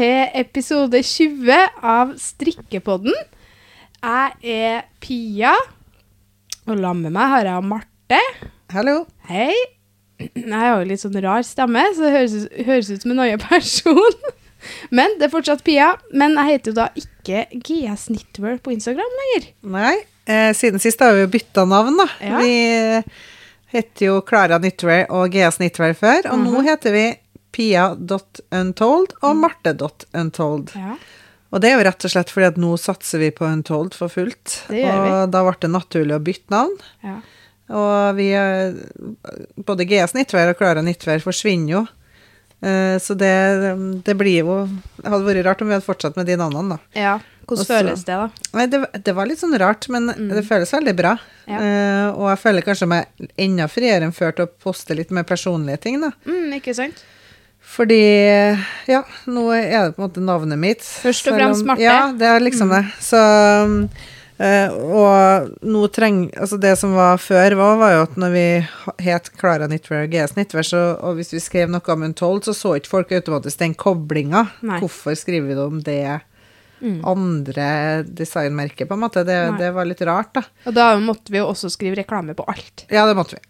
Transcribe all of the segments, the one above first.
til episode 20 av Strikkepodden. Jeg er Pia, og sammen med meg har jeg Marte. Hallo. Hei. Jeg har jo litt sånn rar stemme, så det høres, høres ut som en annen person. Men det er fortsatt Pia. Men jeg heter jo da ikke GS Knitwear på Instagram lenger. Nei, eh, siden sist har vi jo bytta navn, da. Ja. Vi het jo Klara Knitwear og GS Knitwear før, og nå heter vi pia.untold og marte.untold. Ja. Og det er jo rett og slett fordi at nå satser vi på Untold for fullt. Det gjør vi. og da ble det naturlig å bytte navn. ja. Og vi Både GS Nittvær og Klara Nittvær forsvinner jo. Eh, Så det, det blir jo Det hadde vært rart om vi hadde fortsatt med de navnene, da. ja. Hvordan Også, føles det, da? Nei, det, det var litt sånn rart, men det føles veldig bra. Ja. Eh, og jeg føler kanskje meg enda friere enn før til å poste litt mer personlige ting, da. Mm, ikke sant? Fordi ja, nå er det på en måte navnet mitt. Først og fremst Marte. Ja, det er liksom det. Så eh, Og nå trenger Altså, det som var før, var, var jo at når vi het Klara Knitwear og GS så, og hvis vi skrev noe om Untold, så så ikke folk automatisk den koblinga. Hvorfor skriver vi det om det Mm. andre designmerket, på en måte? Det, det var litt rart, da. Og da måtte vi jo også skrive reklame på alt. Ja, det måtte vi.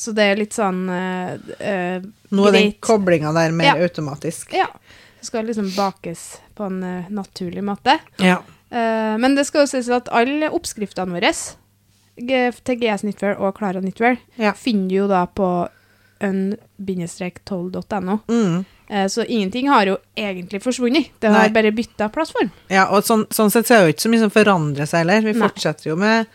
Så det er litt sånn uh, uh, Nå er den koblinga der mer Ja. automatisk. Ja. Det skal liksom bakes på en uh, naturlig måte. Ja. Eh, men det skal jo sies at alle oppskriftene våre til GS Knitwear og Klara Knitwear Ja. finner du jo da på un-12.no. Mm. Eh, så ingenting har jo egentlig forsvunnet. Det har Nei. bare bytta plattform. Ja, og sånn, sånn sett så er det jo ikke så mye som forandrer seg heller. Vi Nei. fortsetter jo med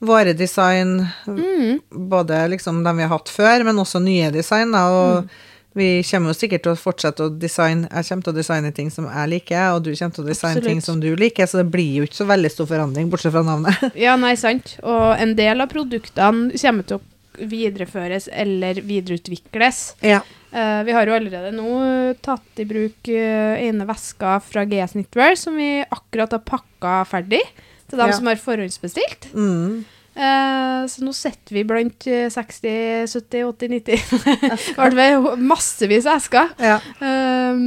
våre design, Mm. både liksom dem vi har hatt før, men også nye design. Da, og Mm. vi kommer jo sikkert til å fortsette å designe Jeg kommer til å designe ting som jeg liker, og du kommer til å designe Absolutt. ting som du liker, så det blir jo ikke så veldig stor forandring, bortsett fra navnet. Ja, nei, sant. Og en del av produktene kommer til å videreføres eller videreutvikles. ja. Uh, vi har jo allerede nå tatt i bruk uh, ene veska fra GS Knitwear, som vi akkurat har pakka ferdig til dem Ja. som har forhåndsbestilt. Mm. Eh, så nå sitter vi blant eh, 60, 70, 80, 90 I massevis av esker ja. eh,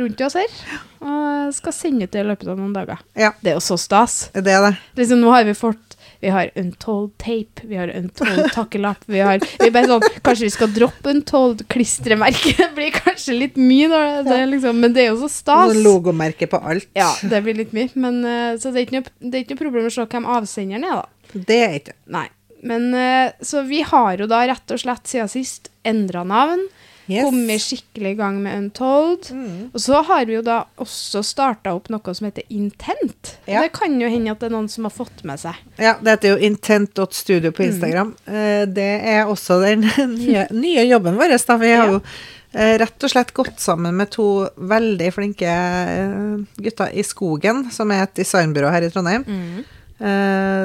rundt oss her. Og skal sende ut det i løpet av noen dager. Ja. Det er jo så stas. Det er det. Liksom, nå har vi fått vi har Untold tape, vi har Untold takkelapp, vi har vi bare sånn, Kanskje vi skal droppe Untold klistremerke? Det blir kanskje litt mye, da, det liksom, men det er jo så stas. Noen logomerke på alt. Ja, det blir litt mye. Men, eh, så det er, ikke noe, det er ikke noe problem å se hvem avsenderen er, da. Det er ikke Nei. Men eh, Så vi har jo da rett og slett siden sist endra navn. Yes. Kommet skikkelig i gang med Untold. Mm. Og så har vi jo da også starta opp noe som heter Intent. Ja. Det kan jo hende at det er noen som har fått med seg. Ja, det heter jo intent.studio Mm. på Instagram. Mm. Det er også den nye, nye jobben vår. Da. Vi har jo eh, rett og slett gått sammen med to veldig flinke eh, gutter i Skogen, som er et designbyrå her i Trondheim. eh,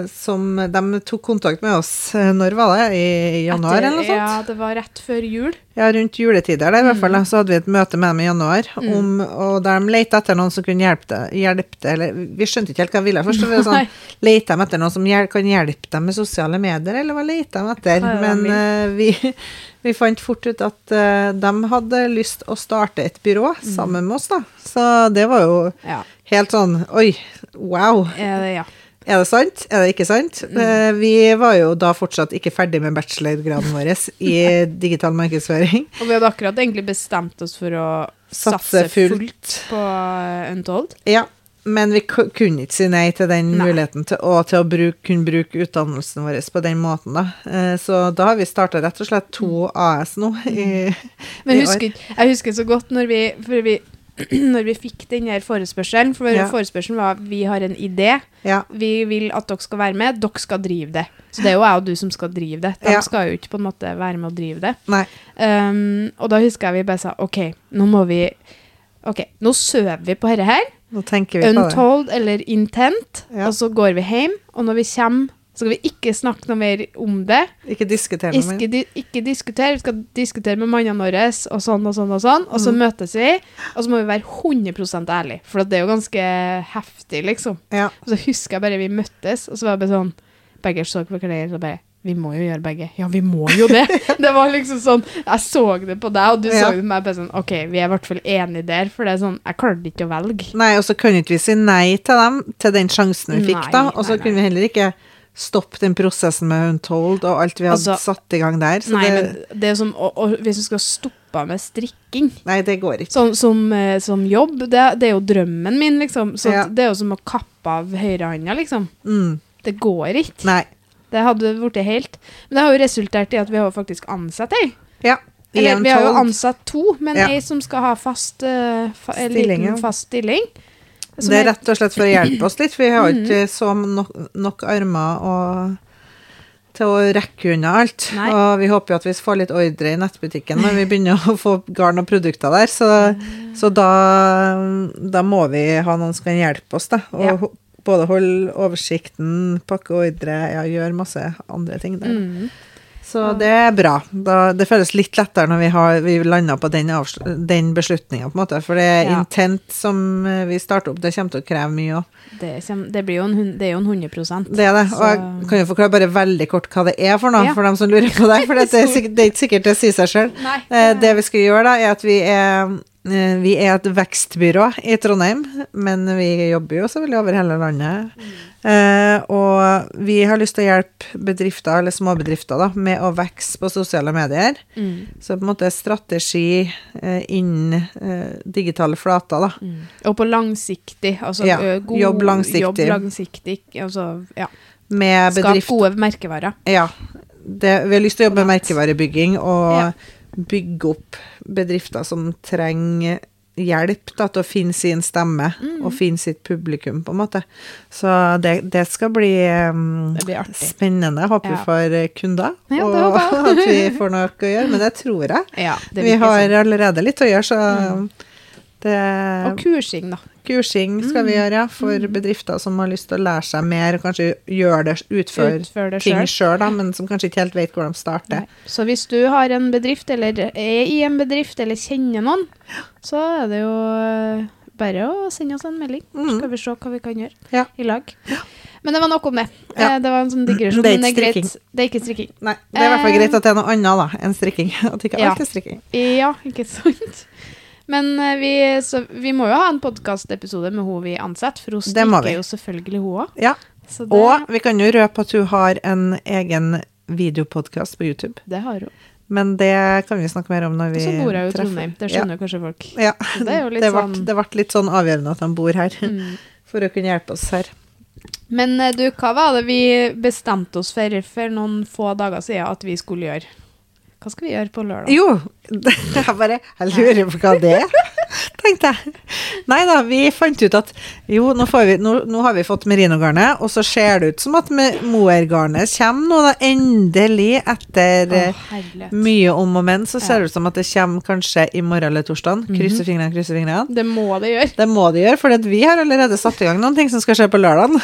Som de tok kontakt med oss eh, Når var det? I januar, Etter- eller noe sånt? Ja, det var rett før jul. Ja, rundt juletider der, i hvert fall. Mm. Så hadde vi et møte med dem i januar, om, og der de lette etter noen som kunne hjelpe det, det eller Vi skjønte ikke helt hva de ville først. vi Nei. sånn, Lette de etter noen som hjel kan hjelpe dem med sosiale medier, eller hva lette de etter? Er det Men vil? eh, vi, vi fant fort ut at uh, de hadde lyst å starte et byrå Mm. sammen med oss, da. Så det var jo Ja. helt sånn Oi, wow. Eh, ja. Er det sant? Er det ikke sant? Mm. Eh, Vi var jo da fortsatt ikke ferdig med bachelorgraden vår i digital markedsføring. Og vi hadde akkurat egentlig bestemt oss for å satse, fullt. fullt. på Untold. Ja, men vi kunne ikke si nei til den Nei. muligheten til, og til å bruke, kunne bruke utdannelsen vår på den måten. Da. Eh, Så da har vi starta rett og slett to AS nå. I, Men jeg år. husker, jeg husker så godt når vi, for vi, når vi fikk den her forespørselen. For Ja. forespørselen var vi har en idé, Ja, vi vil at dere skal være med, dere skal drive det. Så det er jo jeg og du som skal drive det. De Ja. skal jo ikke på en måte være med og drive det. Um, og da husker jeg vi bare sa OK, nå må vi Ok, nå søver vi på dette her. Nå tenker vi på det. Untold eller Intent. Og så går vi hjem, og når vi kommer, så skal vi ikke snakke noe mer om det. Ikke diskutere noe Ikke, mer. di ikke diskutere. Vi skal diskutere med mannene våre og sånn og sånn og sånn. Og så Mm. møtes vi, og så må vi være 100% ærlige. For det er jo ganske heftig, liksom. Ja. Og så husker jeg bare vi møttes, og så var det bare sånn Begge så på hverandre og bare Vi må jo gjøre begge. Ja, vi må jo det! Det var liksom sånn Jeg så det på deg, og du Ja. så det på meg. Bare sånn OK, vi er i hvert fall enige der, for det er sånn Jeg klarte ikke å velge. Nei, og så kunne ikke vi si nei til dem, til den sjansen vi fikk, Nei, da. Og så kunne vi heller ikke stoppe den prosessen med Untold og alt vi hadde Altså, satt i gang der. Så Nei, det, men det er som og, og Hvis du skal stoppe med strikking nei, det går ikke. sånn, som, eh, som jobb, det, det er jo drømmen min, liksom. Så Ja. det er jo som å kappe av høyrehånda, liksom. Mm. Det går ikke. Nei. Det hadde blitt helt Men det har jo resultert i at vi har faktisk ansatt ei. Ja. Eller vi har jo ansatt to, men Ja. ei som skal ha fast uh, fa, Stilling, liten fast stilling. Som Det er rett og slett for å hjelpe oss litt, vi har Mhm. ikke så nok, nok armer og til å rekke unna alt. Nei. Og vi håper jo at vi får litt ordre i nettbutikken når vi begynner å få garn og produkter der. Så, Mm. så da, da må vi ha noen som kan hjelpe oss, da. Og Ja. både holde oversikten, pakke ordre, ja, gjøre masse andre ting der. Mm. Så det er bra. Da, det føles litt lettere når vi har vi landa på den, den beslutninga, på en måte. For det er Ja. intent som eh, vi starter opp, det kommer til å kreve mye òg. Det, det, blir jo en, det er jo en 100 Det er det. Og jeg kan jo forklare bare veldig kort hva det er for noe, Ja. for dem som lurer på det. For det er, sikkert, det er ikke sikkert det sier seg sjøl. Eh, Det vi skal gjøre, da, er at vi er vi er et vekstbyrå i Trondheim, men vi jobber jo selvfølgelig over hele landet. Eh, og vi har lyst til å hjelpe bedrifter, eller småbedrifter, da, med å vokse på sosiale medier. Mm. Så på en måte strategi eh, innen eh, digitale flater, da. Mm. Og på langsiktig, altså Ja, god, jobb langsiktig. Jobb langsiktig altså, ja. Med Skap gode merkevarer. Ja. Det, vi har lyst til å jobbe med merkevarebygging og Ja. bygge opp bedrifter som trenger hjelp da, til å finne sin stemme Mm. og finne sitt publikum, på en måte. Så det, det skal bli um, Det blir spennende. Håper Ja. vi får eh, kunder, Ja, og at vi får noe å gjøre. Men det tror jeg. Ja, det Vi har sånn. allerede litt å gjøre, så Mm. det Og kursing, da. Kursing skal vi Mm. gjøre, for bedrifter som har lyst til å lære seg mer, og kanskje gjøre det, utføre Utfør det ting sjøl. men som kanskje ikke helt vet hvor de starter. Så hvis du har en bedrift, eller er i en bedrift, eller kjenner noen, så er det jo bare å sende oss en melding. Så Mm. skal vi se hva vi kan gjøre Ja. i lag. Men det var nok om det. Ja. Eh, Det var en sånn digresjon. Det er ikke strikking. Det er ikke strikking. Nei, det er i hvert fall Eh. greit at det er noe annet da, enn strikking. At ikke Ja. alt er strikking. Ja, ikke sant? Men eh, vi, så, vi må jo ha en podkastepisode med hun vi ansetter, for hun strikker jo selvfølgelig hun òg. Ja, det, og vi kan jo røpe at hun har en egen videopodkast på YouTube. det har hun. Men det kan vi snakke mer om når Og vi så bor jeg jo i. Trondheim. Det skjønner jo kanskje folk. Ja. Det det ble, sånn- det ble litt sånn avgjørende at de bor her, Mm. for å kunne hjelpe oss her. Men eh, du, hva var det vi bestemte oss for for noen få dager siden at vi skulle gjøre? Hva skal vi gjøre på lørdag? Jo, jeg bare Jeg lurer på hva det er, tenkte jeg. Nei da, vi fant ut at jo, nå, får vi, nå, nå har vi fått merinogarnet, og så ser det ut som at moergarnet kommer nå, da, endelig, etter Å, eh, mye om og men, så ser det ut som at det kommer kanskje i morgen eller torsdag. Krysser fingrene, krysser fingrene. Det må det gjøre. Det må det gjøre, for vi har allerede satt i gang noen ting som skal skje på lørdag.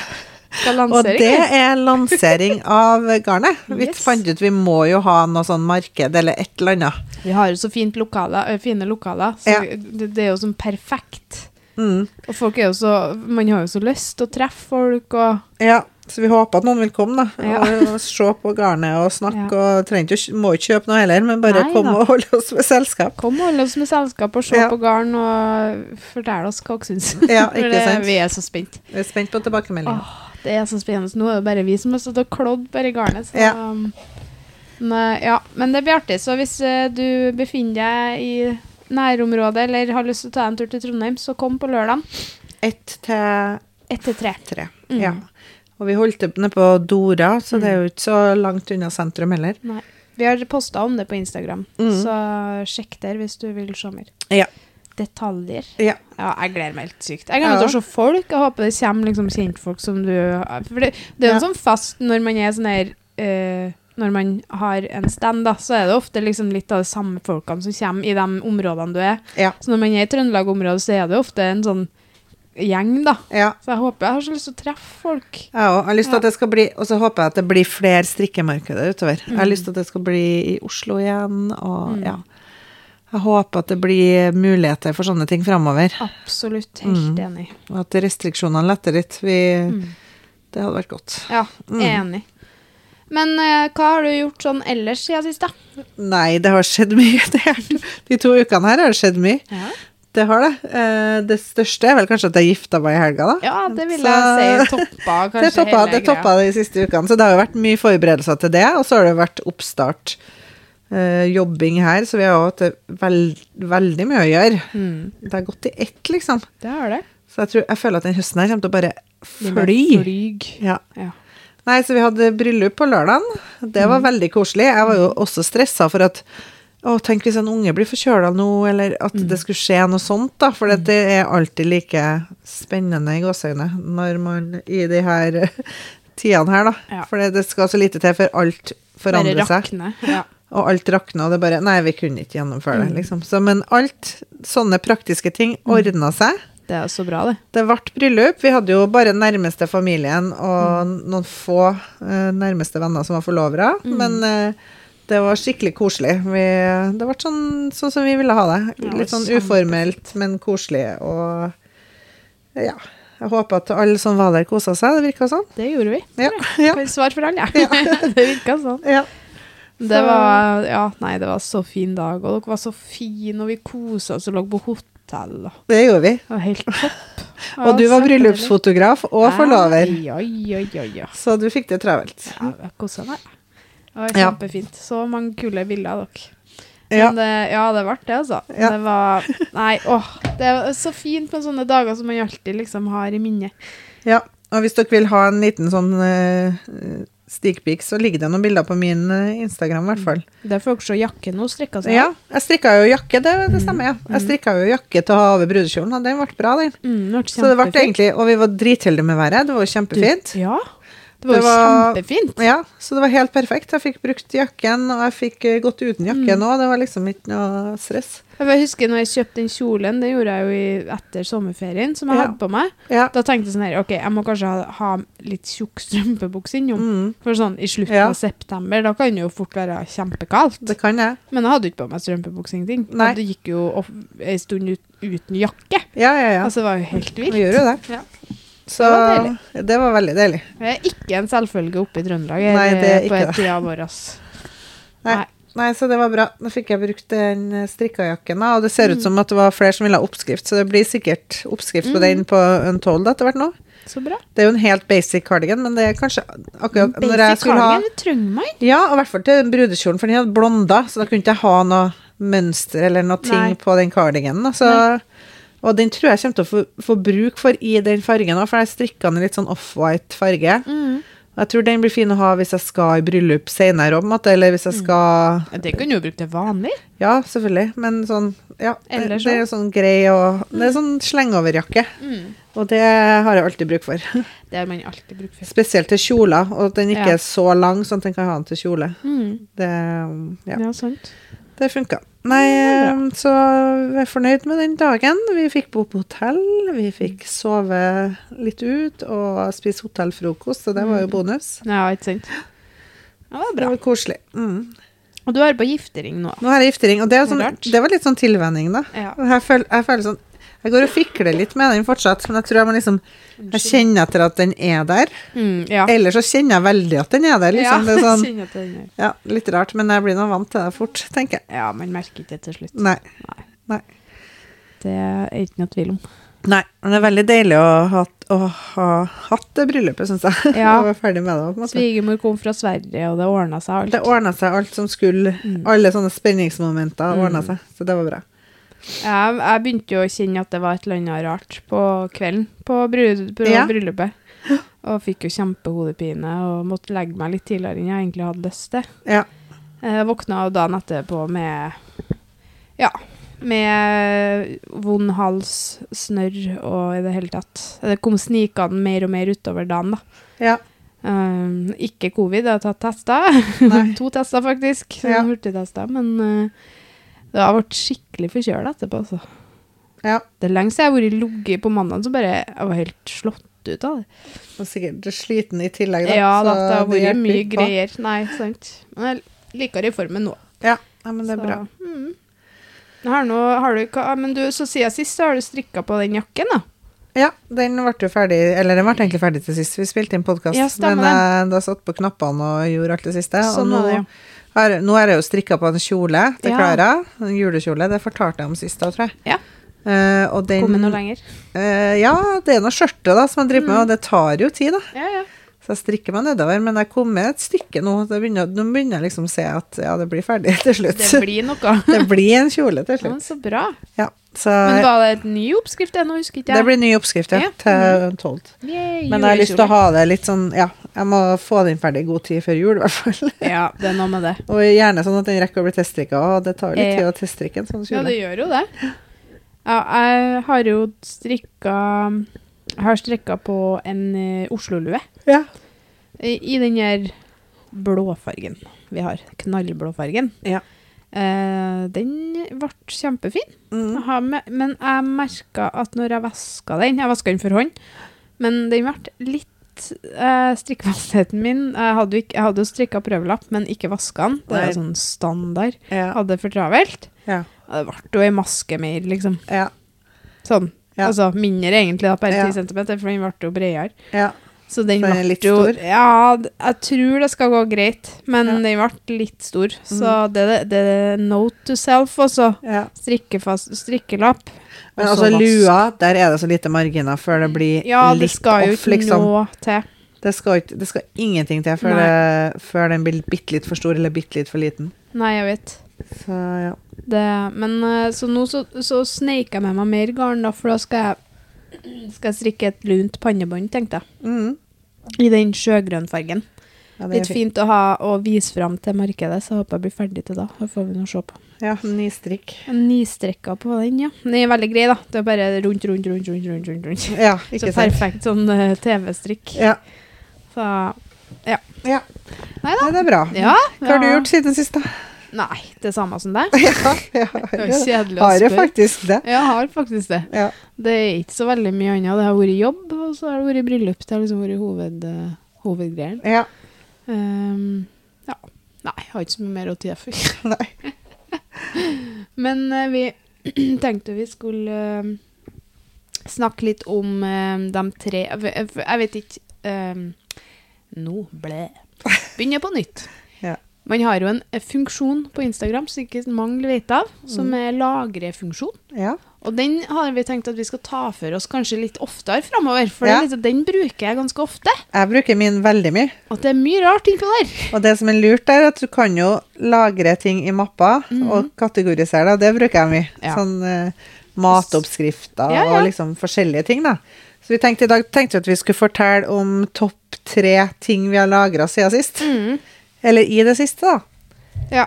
Og det er lansering av garnet. Vi Yes. fant ut vi må jo ha noe sånn marked eller et eller annet. Vi har jo så fint lokale ø, fine lokaler, så Ja. det, det er jo sånn perfekt. Mm. Og folk er jo så Man har jo så lyst til å treffe folk og Ja, så vi håper at noen vil komme, da. Ja. Og, og se på garnet og snakke. Ja. Og trenger ikke, må ikke kjøpe noe heller, men bare Nei komme da. og holde oss med selskap. Kom og holde oss med selskap og se Ja. på garn og fortelle oss hva dere syns. Ja, ikke sant? Vi er så spent. Vi er spent på tilbakemeldingen. Det er så spennende. Nå er det bare vi som har stått og klådd bare i garnet. Så, Ja. um, men, ja. Men det blir artig. Så hvis eh, du befinner deg i nærområdet eller har lyst til å ta en tur til Trondheim, så kom på lørdag. Ett til Ett til tre. tre. Mm. Ja. Og vi holdt det nede på Dora, så det er jo ikke så langt unna sentrum heller. Nei. Vi har posta om det på Instagram, Mm. så sjekk der hvis du vil se mer. Ja. Detaljer. Ja. Ja, jeg gleder meg helt sykt. Jeg gleder meg til å se folk. Jeg håper det kommer liksom kjentfolk som du For det, det er jo Ja. sånn fast når man er sånn her uh, Når man har en stand, da, så er det ofte liksom litt av de samme folkene som kommer i de områdene du er. Ja. Så når man er i Trøndelag-området, så er det ofte en sånn gjeng, da. ja. Så jeg håper jeg har så lyst til å treffe folk. Jeg òg. har lyst til at det skal bli Og så håper jeg at det blir flere strikkemarkeder utover. Jeg har Mm. lyst til at det skal bli i Oslo igjen, og Mm. ja. Jeg håper at det blir muligheter for sånne ting framover. Absolutt. Helt Mm. enig. Og at restriksjonene letter litt. Vi, Mm. Det hadde vært godt. Ja, Mm. enig. Men uh, hva har du gjort sånn ellers siden sist, da? Nei, det har skjedd mye. Det her, de to ukene her har det skjedd mye. Ja, Det har det. Uh, det største er vel kanskje at jeg gifta meg i helga, da. Ja, det vil Så- jeg si toppa kanskje det toppa, hele det toppa de siste ukene. Så det har jo vært mye forberedelser til det, og så har det vært oppstart. Eh, jobbing her, så vi har hatt veld, veldig mye å gjøre. Mm, Det har gått i ett, liksom. det har det. Så jeg, tror, jeg føler at den høsten her kommer til å bare fly. Flyg. Ja. Ja. Nei, så vi hadde bryllup på lørdagen. Det var veldig koselig. Jeg var jo også stressa for at å, tenk hvis en unge blir forkjøla nå, eller at det skulle skje noe sånt, da. For det er alltid like spennende i gåseøyne når man i de her tidene her, da. Ja. For det, skal så lite til før alt forandrer seg. Ja. Og alt rakna, og det bare Nei, vi kunne ikke gjennomføre det, Mm. liksom. Så, men alt sånne praktiske ting ordna seg. Det er så bra, det. Det ble bryllup. Vi hadde jo bare nærmeste familien og noen få eh, nærmeste venner som var forlovere. Men eh, det var skikkelig koselig. Vi, det ble sånn, sånn som vi ville ha det. Ja, Litt sånn uformelt, men koselig. Og ja. Jeg håper at alle som var der, kosa seg. Det virka sånn. Det gjorde vi. Ja. ja. Svar for alle, ja. det virka sånn. ja. Det var Ja, nei, det var så fin dag, og dere var så fine, og vi kosa oss og lå på hotell. Og Det gjorde vi. det var helt topp. Og du var bryllupsfotograf og forlover. Ja, ja, ja, ja. Så du fikk det travelt. ja jeg kosa meg. Det var kjempefint. Så mange kule bilder av dere. Ja. Men det, ja, det ble det, altså. Ja. Det var Nei, åh. Det er så fint med sånne dager som man alltid liksom har i minnet. Ja, og hvis dere vil ha en liten sånn uh, stikpik, så ligger det noen bilder på min eh, Instagram, i hvert fall. Det får dere se jakken nå strikka seg. Ja, jeg strikka jo jakke, det, det stemmer, ja. Jeg strikka jo jakke til å ha over brudekjolen, og den ble bra, den. Mm, det ble Så det ble egentlig, og vi var dritheldige med været, det var jo kjempefint. Du, ja. Det var jo kjempefint. Ja, så det var helt perfekt. Jeg fikk brukt jakken, og jeg fikk eh, gått uten jakke Mm. det var liksom ikke noe stress. Jeg husker når jeg kjøpte den kjolen, det gjorde jeg jo i, etter sommerferien, som jeg Ja. hadde på meg. Ja. Da tenkte jeg sånn her, ok, jeg må kanskje ha, ha litt tjukk strømpebukse innom. Mm, For sånn i slutten Ja. av september, da kan det jo fort være kjempekaldt. det kan jeg. Men jeg hadde ikke på meg strømpebukse, ingenting. Det gikk jo ei stund ut, uten jakke. Ja, ja, ja. Altså, det var jo helt vilt. Vi gjør jo det. Ja. Så Det var det var veldig deilig. Det er ikke en selvfølge oppe i Trøndelag Nei, det er på ikke tida vår. Nei. Nei. Nei, så det var bra. Nå fikk jeg brukt den eh, strikkajakken, da, og det ser ut Mm. som at det var flere som ville ha oppskrift, så det blir sikkert oppskrift på Mm. den på Untold etter hvert nå. Så bra. Det er jo en helt basic cardigan, men det er kanskje akkurat når jeg Basic skulle ha cardigan, det trenger man. Ja, og i hvert fall til brudekjolen, for den hadde blonda, så da kunne jeg ikke ha noe mønster eller noe ting Nei. på den cardiganen. Så Så, og den tror jeg kommer til å få, få bruk for i den fargen òg, for jeg strikka den i litt sånn off-white farge. Mm. Jeg tror den blir fin å ha hvis jeg skal i bryllup senere, òg, eller hvis jeg Mm. skal Ja, Det kan du jo bruke til vanlig. Ja, selvfølgelig, men sånn Ja, Ellers det er jo sånn grei og Det er sånn slengoverjakke, Mm. og det har jeg alltid bruk for. Det har man alltid bruk for. Spesielt til kjoler, og at den ikke Ja. er så lang, sånn at den kan ha den til kjole. Mm. Det, ja, Ja, sant. det funka. Nei, Ja, det eh, så vi er fornøyd med den dagen. Vi fikk bo på hotell, vi fikk sove litt ut og spise hotellfrokost, og det var jo Mm. bonus. Ja, ikke sant. Ja, det var bra. Det var koselig. Mm. Og du er på giftering nå. Nå har jeg giftering, og det, er Det er sånn, det var litt sånn tilvenning, da. Ja. Jeg føler, jeg føler sånn Jeg går og fikler litt med den fortsatt, men jeg tror jeg må liksom Jeg kjenner etter at den er der. Mm, ja. Eller så kjenner jeg veldig at den er der, liksom. ja, Det er sånn, at den er- ja, litt rart, men jeg blir nå vant til det fort, tenker jeg. ja, man merker ikke det til slutt. Nei. Det er ikke noe tvil om. Nei, men det er veldig deilig å ha, å ha hatt det bryllupet, syns jeg. Ja. og være ferdig med det. På en måte. Svigermor kom fra Sverige, og det ordna seg alt. Det ordna seg alt som skulle. Mm. Alle sånne spenningsmomenter Mm. seg, så det var bra. Jeg, jeg begynte jo å kjenne at det var et eller annet rart på kvelden på, brud, på Ja. bryllupet. Og fikk jo kjempehodepine og måtte legge meg litt tidligere enn jeg egentlig hadde lyst til. Ja. Jeg våkna dagen etterpå med Ja, med vond hals, snørr og i det hele tatt. Det kom snikende mer og mer utover dagen, da. Ja. Um, ikke covid, jeg har tatt tester. To tester, faktisk. Ja. Hurtigtester. Men uh, det har vært skikkelig forkjøla etterpå, altså. ja. Det er lenge siden jeg har vært ligget på mandag, så bare jeg var helt slått ut av det. Og sikkert sliten i tillegg, da. Ja, da, det har vært mye greier. Nei, sant. Men jeg liker reformen nå. Ja, ja, men det er så, bra. Mm. Har nå, har du, men du, så siden sist så har du strikka på den jakken, da. Ja, den ble ferdig Eller den ble egentlig ferdig til sist vi spilte inn podkast. Ja, men jeg da satt på knappene og gjorde alt det siste. Sånn og nå, det, ja. Har, nå er jeg jo strikka på en kjole til Ja. Klara. En julekjole. Det fortalte jeg om sist da, tror jeg. Ja. Uh, og den Kommet noe lenger. Uh, Ja, det er noe skjørte da som jeg driver med, Mm. og det tar jo tid, da. Ja, ja. Så jeg strikker meg nedover, men jeg kom med et stykke nå. Nå begynner jeg liksom å se at ja, det blir ferdig til slutt. Det blir noe. Det blir en kjole til Ja, slutt. så bra. Ja, så Men var det et ny oppskrift ennå, husker ikke det blir blir ny oppskrift, ja, Ja. til Untold. Yay, Men jeg har lyst til å ha det litt sånn, ja, jeg må få den ferdig i god tid før jul, i hvert fall. Ja, det er noe med det. Og gjerne sånn at den rekker å bli teststrikka, det tar jo litt tid å teststrikke en sånn Ja, det gjør jo det. Ja, jeg har jo strikka Jeg har strikka på en uh, Oslo-lue. Ja. I, I den der blåfargen vi har. Knallblåfargen. Ja. Eh, den ble kjempefin. Mm. Jeg har me- Men jeg merka at når jeg vaska den Jeg vaska den for hånd, men den ble litt eh, Strikkefastheten min Jeg hadde jo, ikke, hadde jo strikka prøvelapp, men ikke vaska den. Det er jo sånn standard. Ja. Hadde for travelt. Ja. Det ble jo ei maske mer, liksom. Ja. Sånn. Altså mindre egentlig, da, bare Ja. 10 cm, for den ble jo bredere. ja. Så den ble litt jo stor? Ja, jeg tror det skal gå greit, men Ja. Mm. den ble litt stor. Så det, det er note to self altså. ja. Strikkefast, strikkelapp. Men altså lua, der er det så lite marginer før det blir Ja, det litt skal jo ikke liksom. noe til. Det skal, ikke, det skal ingenting til før, det, før den blir bitte litt for stor eller bitte litt for liten. Nei, jeg vet. Så ja. Det, men eh, så nå så, så sneik jeg med meg mer garn, da, for da skal jeg, skal jeg strikke et lunt pannebånd, tenkte jeg. Mm. I den sjøgrønnfargen. ja Litt fint å ha å vise fram til markedet, så jeg håper jeg blir ferdig til da. Da får vi nå se på. Ja, nystrikk. En Nistrekka på den, ja. Den er veldig grei, da. Det er bare rundt, rundt, rundt, rundt. rundt, rundt, rundt. Ja, ikke sant. perfekt sånn uh, TV-strikk. Ja. Så ja. ja. Nei, da. det er bra. Ja. Hva har du gjort siden sist, da? Nei, det samme som deg. ja, ja, Det var kjedelig å spørre. har jeg faktisk det. Jeg har faktisk det. Ja. Det er ikke så veldig mye annet. Det har vært jobb, og så har det vært bryllup. Det har liksom vært hoved, uh, hovedgreien. ja. Um, ja. Nei, jeg har ikke så mye mer å tilføye. Men uh, vi tenkte vi skulle uh, snakke litt om uh, de tre Jeg vet ikke eh, Nå ble Begynner på nytt. Ja. Man har jo en eh, funksjon på Instagram som ikke mange vet av, som Mm. er lagrefunksjon. Ja. Og den har vi tenkt at vi skal ta for oss kanskje litt oftere framover. For Ja. liksom, den bruker jeg ganske ofte. Jeg bruker min veldig mye. Og det er mye rart innpå der. Og det som er lurt, er at du kan jo lagre ting i mapper Mhm. og kategorisere det, og det bruker jeg mye. Ja. Sånn eh, matoppskrifter og liksom forskjellige ting, da. Så vi tenkte i dag tenkte at vi skulle fortelle om topp tre ting vi har lagra siden sist. Eller i det siste, da. Ja.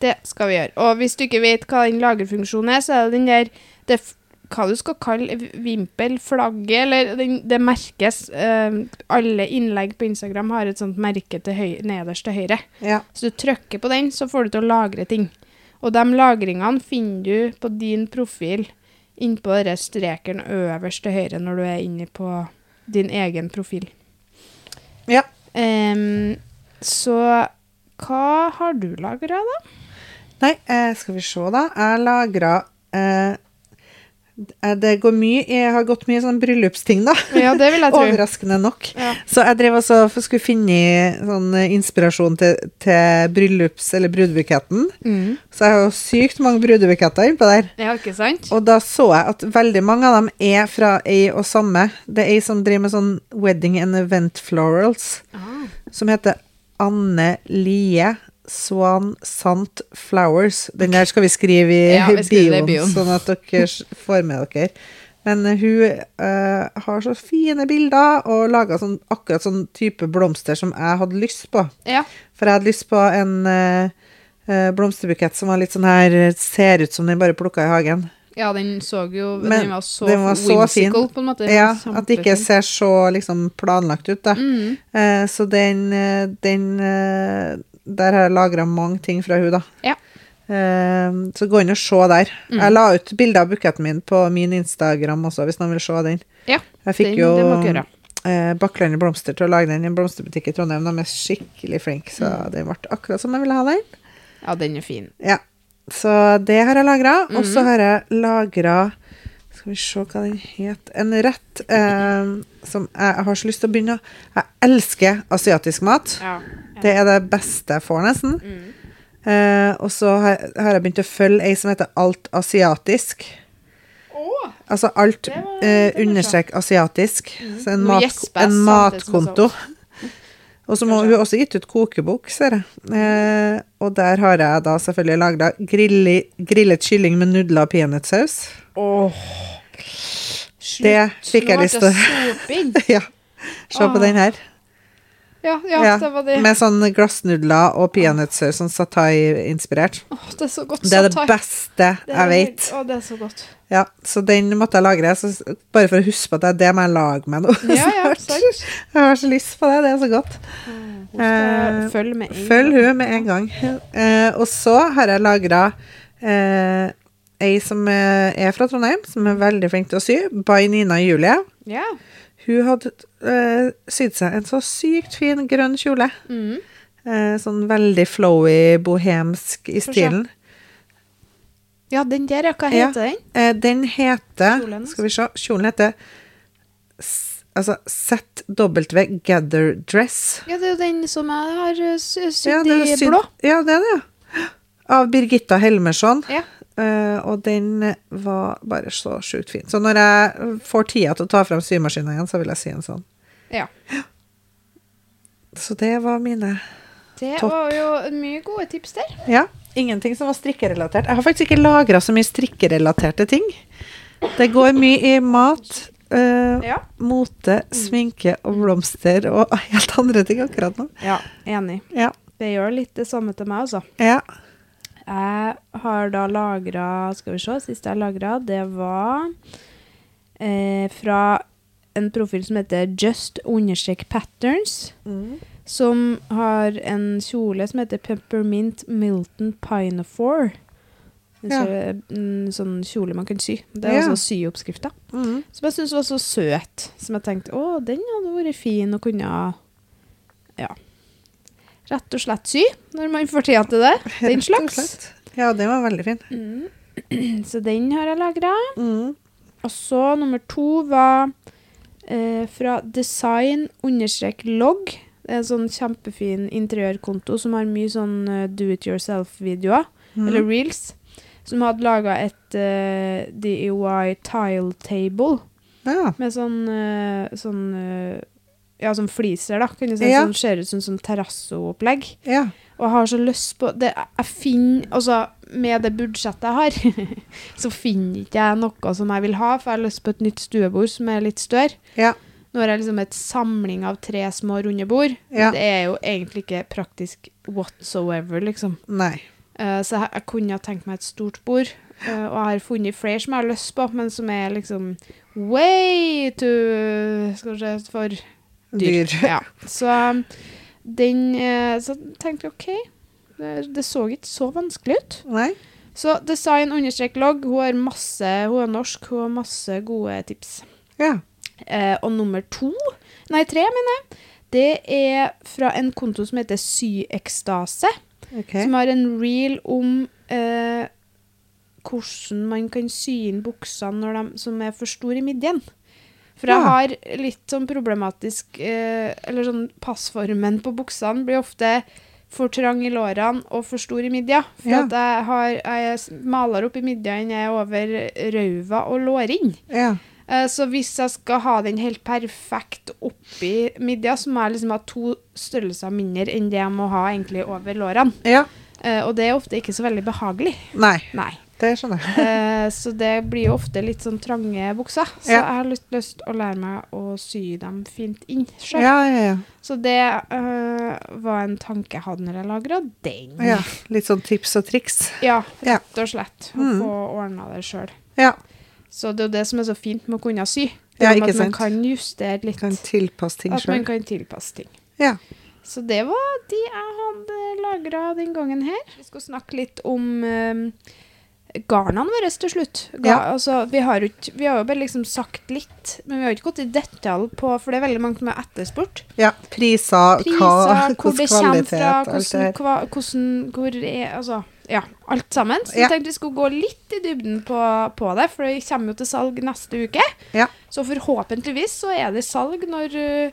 Det skal vi gjøre. Og hvis du ikke vet hva den lagerfunksjonen er, så er det den der det, Hva du skal kalle vimpel, flagget, eller den, det merkes eh, Alle innlegg på Instagram har et sånt merke til høy, nederst til høyre. Ja. Så du trykker på den, så får du til å lagre ting. Og de lagringene finner du på din profil innpå den streken øverst til høyre når du er inne på din egen profil. ja. Em, så hva har du lagra, da? Nei, eh, skal vi se, da. Jeg lagra eh, Det går mye Jeg har gått mye sånn bryllupsting, da. Ja, det vil jeg tro. Overraskende nok. Ja. Så jeg drev også for skulle finne sånn inspirasjon til, til bryllups- eller brudebuketten. Mm. Så jeg har jo sykt mange brudebuketter innpå der. Ja, ikke sant? Og da så jeg at veldig mange av dem er fra ei og samme. Det er ei som driver med sånn wedding and event florals, Ah. som heter Anne Lie Swan Sant Flowers. Den der skal vi skrive i Ja, vi bioen, bioen. sånn at dere får med dere. Men eh, hun uh, har så fine bilder og laga sånn, akkurat sånn type blomster som jeg hadde lyst på. Ja. For jeg hadde lyst på en eh, blomsterbukett som var litt sånn her Ser ut som den bare plukka i hagen. Ja, den så jo Men Den var så, den var så fin. på en måte. Ja, At det ikke ser så liksom planlagt ut, da. mm. Eh, så den, eh, den eh, Der har jeg lagra mange ting fra hun da. Ja. Eh, så gå inn og se der. Mm. Jeg la ut bilde av buketten min på min Instagram også, hvis noen vil se den. Ja, Jeg fikk den, jo det eh, Bakklandet Blomster til å lage den i en blomsterbutikk i Trondheim. De er skikkelig flinke, så Mm. den ble akkurat som jeg ville ha den. Ja, den er fin. Ja. Så det har jeg lagra. Og så Mhm. har jeg lagra Skal vi se hva den het. En rett eh, som jeg har så lyst til å begynne Jeg elsker asiatisk mat. Ja. Det er det beste jeg får, nesten. Mm. Eh, og så har, har jeg begynt å følge ei som heter Alt asiatisk. Altså alt var- eh, understrek asiatisk. Så en, mat, en som matkonto. Og så må hun har også gitt ut kokebok, ser jeg. Eh, og der har jeg da selvfølgelig laga grillet kylling med nudler og peanøttsaus. Åh. Det fikk jeg lyst til. ja. Se på den her. Ja, ja, Ja, det var det. Med sånn glassnudler og peanøttsaus, sånn satai-inspirert. Åh, det er så godt. satai. Det er det beste Det er jeg vet. Å, det er så godt. Ja, så den måtte jeg lagre. Så, bare for å huske på at det, er det må jeg lage meg nå. Ja, ja, snart. Jeg har så lyst på det. Det er så godt. Eh, følg med en Følg hun med en gang. Eh, og så har jeg lagra eh, ei som er fra Trondheim, som er veldig flink til å sy. By Nina Julie. Ja. Hun hadde uh, sydd seg en så sykt fin grønn kjole. Mm. Uh, sånn veldig flowy, bohemsk i stilen. ja, den der, ja. Hva Ja. heter den? Uh, den heter Kjolen. Skal vi se. Kjolen heter altså ZW Gather Dress. Ja, det er jo den som jeg har sydd Ja, i blå. Ja, det er det. Av Birgitta Helmersson. Ja. Eh, og den var bare så sjukt fin. Så når jeg får tida til å ta frem symaskina igjen, så vil jeg si en sånn. ja. Så det var mine Det Topp. var jo mye gode tips der. Ja. Ingenting som var strikkerelatert. Jeg har faktisk ikke lagra så mye strikkerelaterte ting. Det går mye i mat, eh, Ja. mote, sminke og blomster og helt andre ting akkurat nå. ja, enig. Ja. Det gjør litt det samme til meg, altså. ja. Jeg har da lagra Skal vi se, siste jeg lagra, det var eh, fra en profil som heter Just understrek patterns. Som har en kjole som heter Peppermint Milton Pinafore. En Ja. en sånn kjole man kan sy. Det er Ja. altså syoppskrifta. Mm. Som jeg syntes var så søt. Som jeg tenkte å, den hadde vært fin å kunne Ja. Rett og slett sy, når man får tida til det. Den slags. Ja, den var veldig fin. Mm. Så den har jeg lagra. Mm. Og så nummer to var eh, fra design-log. Det er en sånn kjempefin interiørkonto som har mye sånn uh, do it yourself-videoer, Mm. eller reels. Som hadde laga et uh, DIY tile table Ja. med sånn, uh, sånn eh, Ja, som fliser, da. Kan du si. Ja. Sånn ser ut som sånn terrassoopplegg. ja. Og jeg har så lyst på det, Jeg finner Altså, med det budsjettet jeg har, så finner ikke jeg noe som jeg vil ha, for jeg har lyst på et nytt stuebord som er litt større. Ja. Nå har jeg liksom et samling av tre små runde bord. Ja. Det er jo egentlig ikke praktisk whatsoever, liksom. Nei. Uh, så jeg, jeg kunne ha tenkt meg et stort bord. Uh, og jeg har funnet flere som jeg har lyst på, men som er liksom way too Skal vi se For dyr. Dyr. Ja. Så den eh, Så tenkte jeg OK, det, det så ikke så vanskelig ut. Nei. Så design understrek logg, hun har masse Hun er norsk, hun har masse gode tips. Ja. Eh, og nummer to, nei tre, mener jeg, det er fra en konto som heter Syekstase. Okay. Som har en reel om eh, hvordan man kan sy inn buksene som er for store i midjen. For jeg har litt sånn problematisk eh, Eller sånn passformen på buksene blir ofte for trang i lårene og for stor i midja. For Ja. at jeg har jeg maler opp i midja enn jeg er over rauva og lårinn. Ja. Eh, Så hvis jeg skal ha den helt perfekt oppi midja, så må jeg liksom ha to størrelser mindre enn det jeg må ha egentlig over lårene. ja. Eh, og det er ofte ikke så veldig behagelig. Nei, Nei. Det skjønner jeg. Eh, så det blir jo ofte litt sånn trange bukser. Så Ja. jeg har lyst, lyst å lære meg å sy dem fint inn sjøl. Ja, ja, ja. Så det eh, var en tanke jeg hadde når jeg lagra den. ja. Litt sånn tips og triks. Ja, Ja. rett og slett. Å Mm. få ordna det sjøl. Ja. Så det er jo det som er så fint med å kunne sy. Det Ja, er ikke at man kan justere litt. Kan tilpasse ting At man kan tilpasse ting. Ja. Så det var de jeg hadde lagra den gangen her. Vi skal snakke litt om um, garnene våre til slutt. Ga, Ja. altså, vi, har jo vi har jo bare liksom sagt litt, men vi har ikke gått i detalj på For det er veldig mange som har etterspurt. ja. Priser, Priser, hva, hvor det kommer kvalitet, fra, hvordan, her. hvordan Hvor er Altså, ja, alt sammen. Så Ja. jeg tenkte vi skulle gå litt i dybden på, på det, for det kommer jo til salg neste uke. Ja. Så forhåpentligvis så er det salg når uh,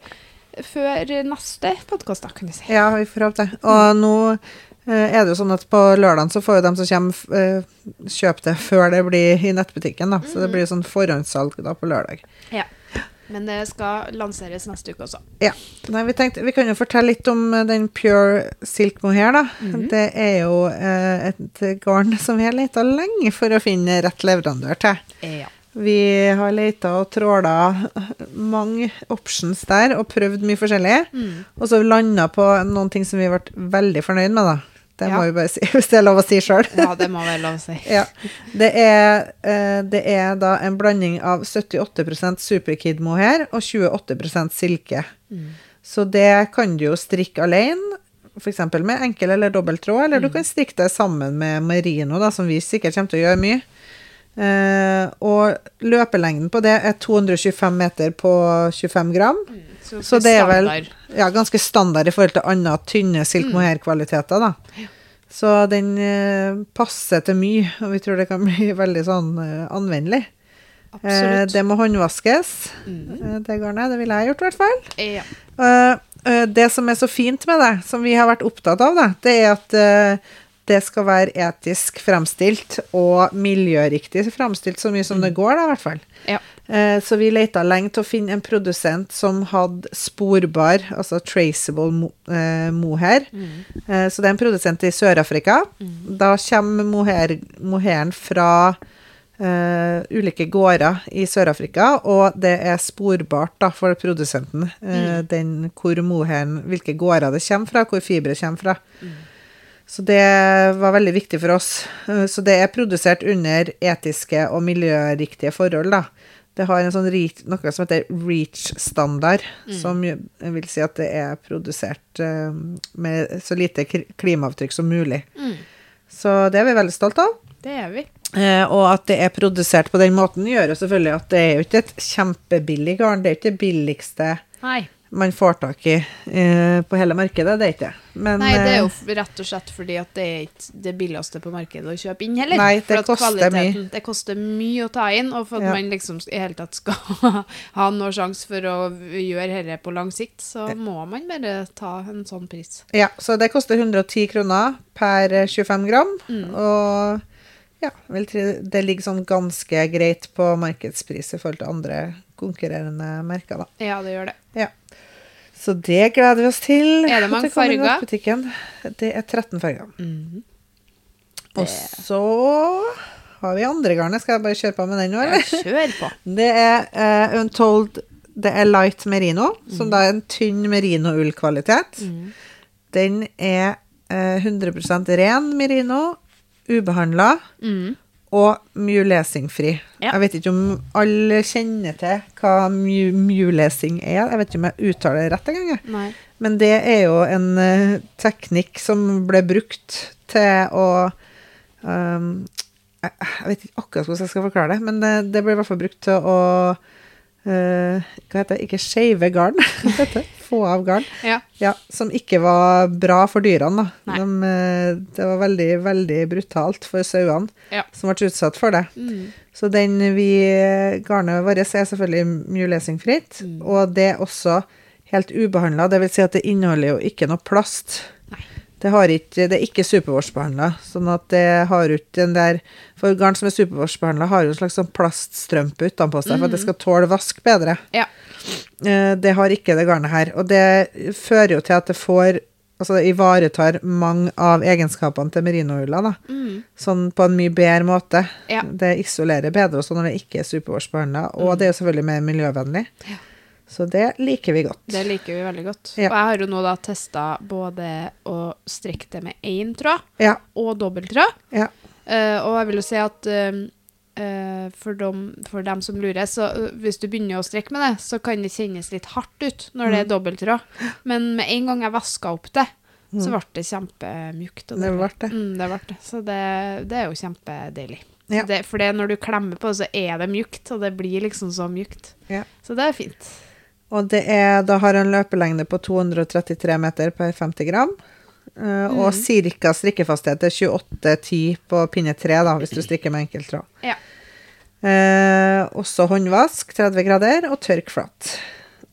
før neste podkast, kan vi si. Ja, vi får håpe det. Og nå eh, er det jo sånn at på lørdagen så får jo dem som kommer, eh, kjøpe det før det blir i nettbutikken, da. Så det blir sånn forhåndssalg da på lørdag. Ja. Men det skal lanseres neste uke også. Ja. Nei, vi tenkte Vi kan jo fortelle litt om eh, den Pure Silk Mohair, da. Mhm. Det er jo eh, et garn som vi har leita lenge for å finne rett leverandør til. Ja. Vi har leita og tråla mange options der og prøvd mye forskjellig. Mm. Og så landa på noen ting som vi ble veldig fornøyd med, da. Det må vi bare si, hvis det er lov å si sjøl. ja, det må være lov å si. Ja. Det er, eh, det er da en blanding av 78 superkid mohair og 28% silke. Mm. Så det kan du jo strikke alene, f.eks. med enkel eller dobbelt tråd, eller du kan strikke det sammen med merino, da, som vi sikkert kommer til å gjøre mye. Uh, og løpelengden på det er 225 meter på 25 gram. Så det er vel standard. Ja, ganske standard i forhold til andre tynne silk mohair-kvaliteter, da. Så den eh, passer til mye, og vi tror det kan bli veldig sånn eh, anvendelig. Eh, det må håndvaskes, mm. eh, det garnet. Det ville jeg gjort, i hvert fall. Ja. Eh, eh, det som er så fint med det, som vi har vært opptatt av, da, det er at det skal være etisk fremstilt og miljøriktig fremstilt så mye som det går, da, i hvert fall. Ja. Eh, Så vi leita lenge til å finne en produsent som hadde sporbar, altså traceable mo eh, mohair. Mm. Eh, Så det er en produsent i Sør-Afrika. Da kommer mohair, mohairen fra eh, ulike gårder i Sør-Afrika, og det er sporbart da, for produsenten eh, den, hvor mohairen, hvilke gårder det kommer fra, hvor fiberet kommer fra. Så det var veldig viktig for oss. Så det er produsert under etiske og miljøriktige forhold, da. Det har en sånn reach, noe som heter REACH-standard, som vil si at det er produsert eh, med så lite klimaavtrykk som mulig. Mm. Så det er vi veldig stolt av. Det er vi. Eh, og at det er produsert på den måten, gjør jo selvfølgelig at det er jo ikke et kjempebillig garn. Det er jo ikke det billigste Nei. Man får tak i eh, på hele markedet, det er ikke det. Men, Nei, det er jo eh, rett og slett fordi at det er ikke det billigste på markedet å kjøpe inn heller. Nei, For det at koster mye. Det koster mye å ta inn, og for at Ja. man liksom i hele tatt skal ha noe sjanse for å gjøre dette på lang sikt, så må man bare ta en sånn pris. Ja, så det koster 110 kroner per eh, 25 gram. Mm. Og ja, det ligger sånn ganske greit på markedspris i forhold til andre konkurrerende merker, da. Ja, det gjør det. Ja. Så det gleder vi oss til. Er det mange farger? Det er 13 farger. Mhm. Og så har vi andre garnet. Skal jeg bare kjøre på med den nå, Ja, eller? kjør på. Det er uh, Untold Det er light merino, som da er en tynn merino-ullkvalitet. Mm. Den er uh, 100% ren merino, ubehandla Mm. Og mulesingfri. Ja. Jeg vet ikke om alle kjenner til hva mu mulesing er. Jeg vet ikke om jeg uttaler det rett engang. Men det er jo en uh, teknikk som ble brukt til å um, jeg, jeg vet ikke akkurat hvordan jeg skal forklare det, men det, det ble i hvert fall brukt til å uh, Hva heter det? Ikke shave garn. Heter det? Få av garn. Ja. Ja, som ikke var bra for dyrene. da. De, eh, det var veldig, veldig brutalt for sauene Ja. som ble utsatt for det. Mm. Så den vi, garnet vårt er selvfølgelig mulesingfritt, Mm. og det er også helt ubehandla. Det vil si at det inneholder jo ikke noe plast. Nei. Det, har ikke, det er ikke superwash-behandla, sånn at det har ikke den der For garn som er superwash-behandla, har jo en slags sånn plaststrømpe utenpå seg for at det skal tåle vask bedre. Ja. Eh, Det har ikke det garnet her. Og det fører jo til at det får Altså det ivaretar mange av egenskapene til merinoulla, da. Mm. Sånn på en mye bedre måte. Ja. Det isolerer bedre også når det ikke er supervårsbehandla. Og og det er jo selvfølgelig mer miljøvennlig. Mm. Ja. Så det liker vi godt. Det liker vi veldig godt. Ja. Og jeg har jo nå da testa både å strekke det med én tråd Ja, og dobbelttråd. ja. Uh, og jeg vil jo si at uh, uh, for, dem, for dem som lurer, så hvis du begynner å strekke med det, så kan det kjennes litt hardt ut når Mm. det er dobbelttråd. Men med en gang jeg vaska opp det, så ble det kjempemjukt. Mm. Det ble det. Mm, det ble det. Så det, det er jo kjempedeilig. Ja. Det, for når du klemmer på det, så er det mjukt, og det blir liksom så mjukt. Ja. Så det er fint. Og det er, da har en løpelengde på 233 meter per 50 gram. eh, og ca. strikkefasthet er 28-10 på pinne 3, da, hvis du strikker med enkelttråd. Ja. Uh, også håndvask, 30 grader, og tørk flatt.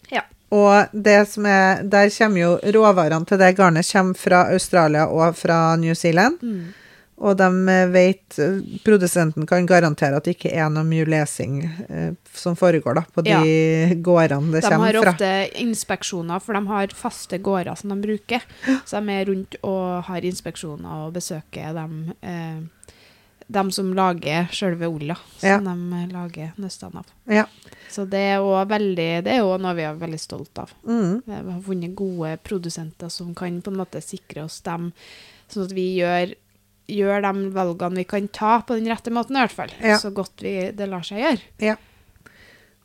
Ja. Og det som er, der kommer jo råvarene til det garnet kommer fra Australia og fra New Zealand. Mm. Og de eh, vet, eh, produsenten kan garantere at det ikke er noe mye lesing eh, som foregår da, på de gårdene det De har kommer fra. ofte inspeksjoner, for de har faste gårder som de bruker. Så de er rundt og har inspeksjoner og besøker dem, eh, dem som lager selve som Ja. de lager nøstene av. Ja. Så det er er jo noe vi er veldig stolt av. Mm. Vi har funnet gode produsenter som kan på en måte sikre oss dem, sånn at vi gjør, gjør de valgene vi kan ta på den rette måten, i hvert fall. Ja. Så godt vi, det lar seg gjøre. Ja.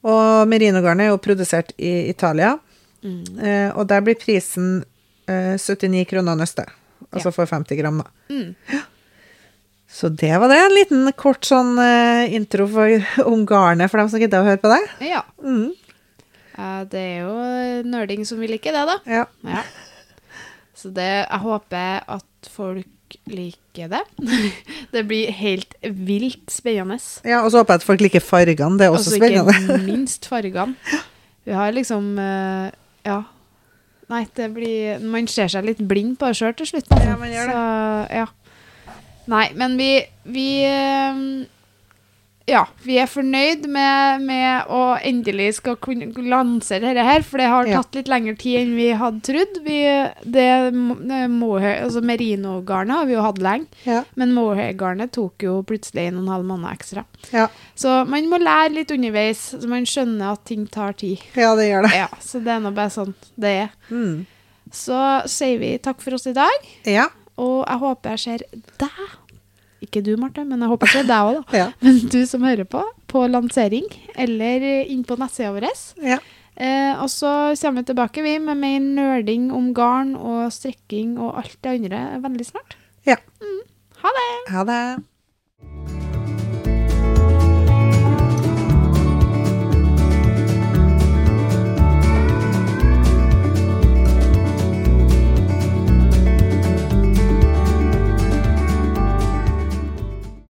Og merinogarnet er jo produsert i Italia, Mm. eh, og der blir prisen eh, 79 kroner nøstet. Altså for 50 gram, da. Mm. Så det var det. En liten kort sånn eh, intro for, om garnet for dem som gidder å høre på det. Ja. Mm. Eh, det er jo nerding som vil ikke det, da. Ja. Ja. Så det, jeg håper at folk liker det. det blir helt vilt spennende. ja, og så håper jeg at folk liker fargene. Det er også Altså spennende. ikke minst fargene. Vi har liksom eh, Ja. Nei, det blir Man ser seg litt blind på det sjøl til slutt. Ja, man gjør det. Så, ja. Nei, men vi Vi eh, Ja, vi er fornøyd med, med å endelig skal kunne lansere dette her, for det har tatt litt lengre tid enn vi hadde trodd. Vi, det, det mohair, altså Merino-garnet har vi jo hatt lenge, Ja. men mohair-garnet tok jo plutselig en og en halv måned ekstra. Ja. Så man må lære litt underveis, så man skjønner at ting tar tid. ja, det gjør det. Ja, Så det er nå bare sånn det er. Mm. Så sier vi takk for oss i dag, Ja. og jeg håper jeg ser deg. Ikke du, Marte, men jeg håper det er deg òg, da. Ja. Men du som hører på, på lansering eller inn på nettsida vår. ja. Eh, og så kommer vi tilbake vi med mer nerding om garn og strekking og alt det andre veldig snart. Ja. Ha det! Ha det.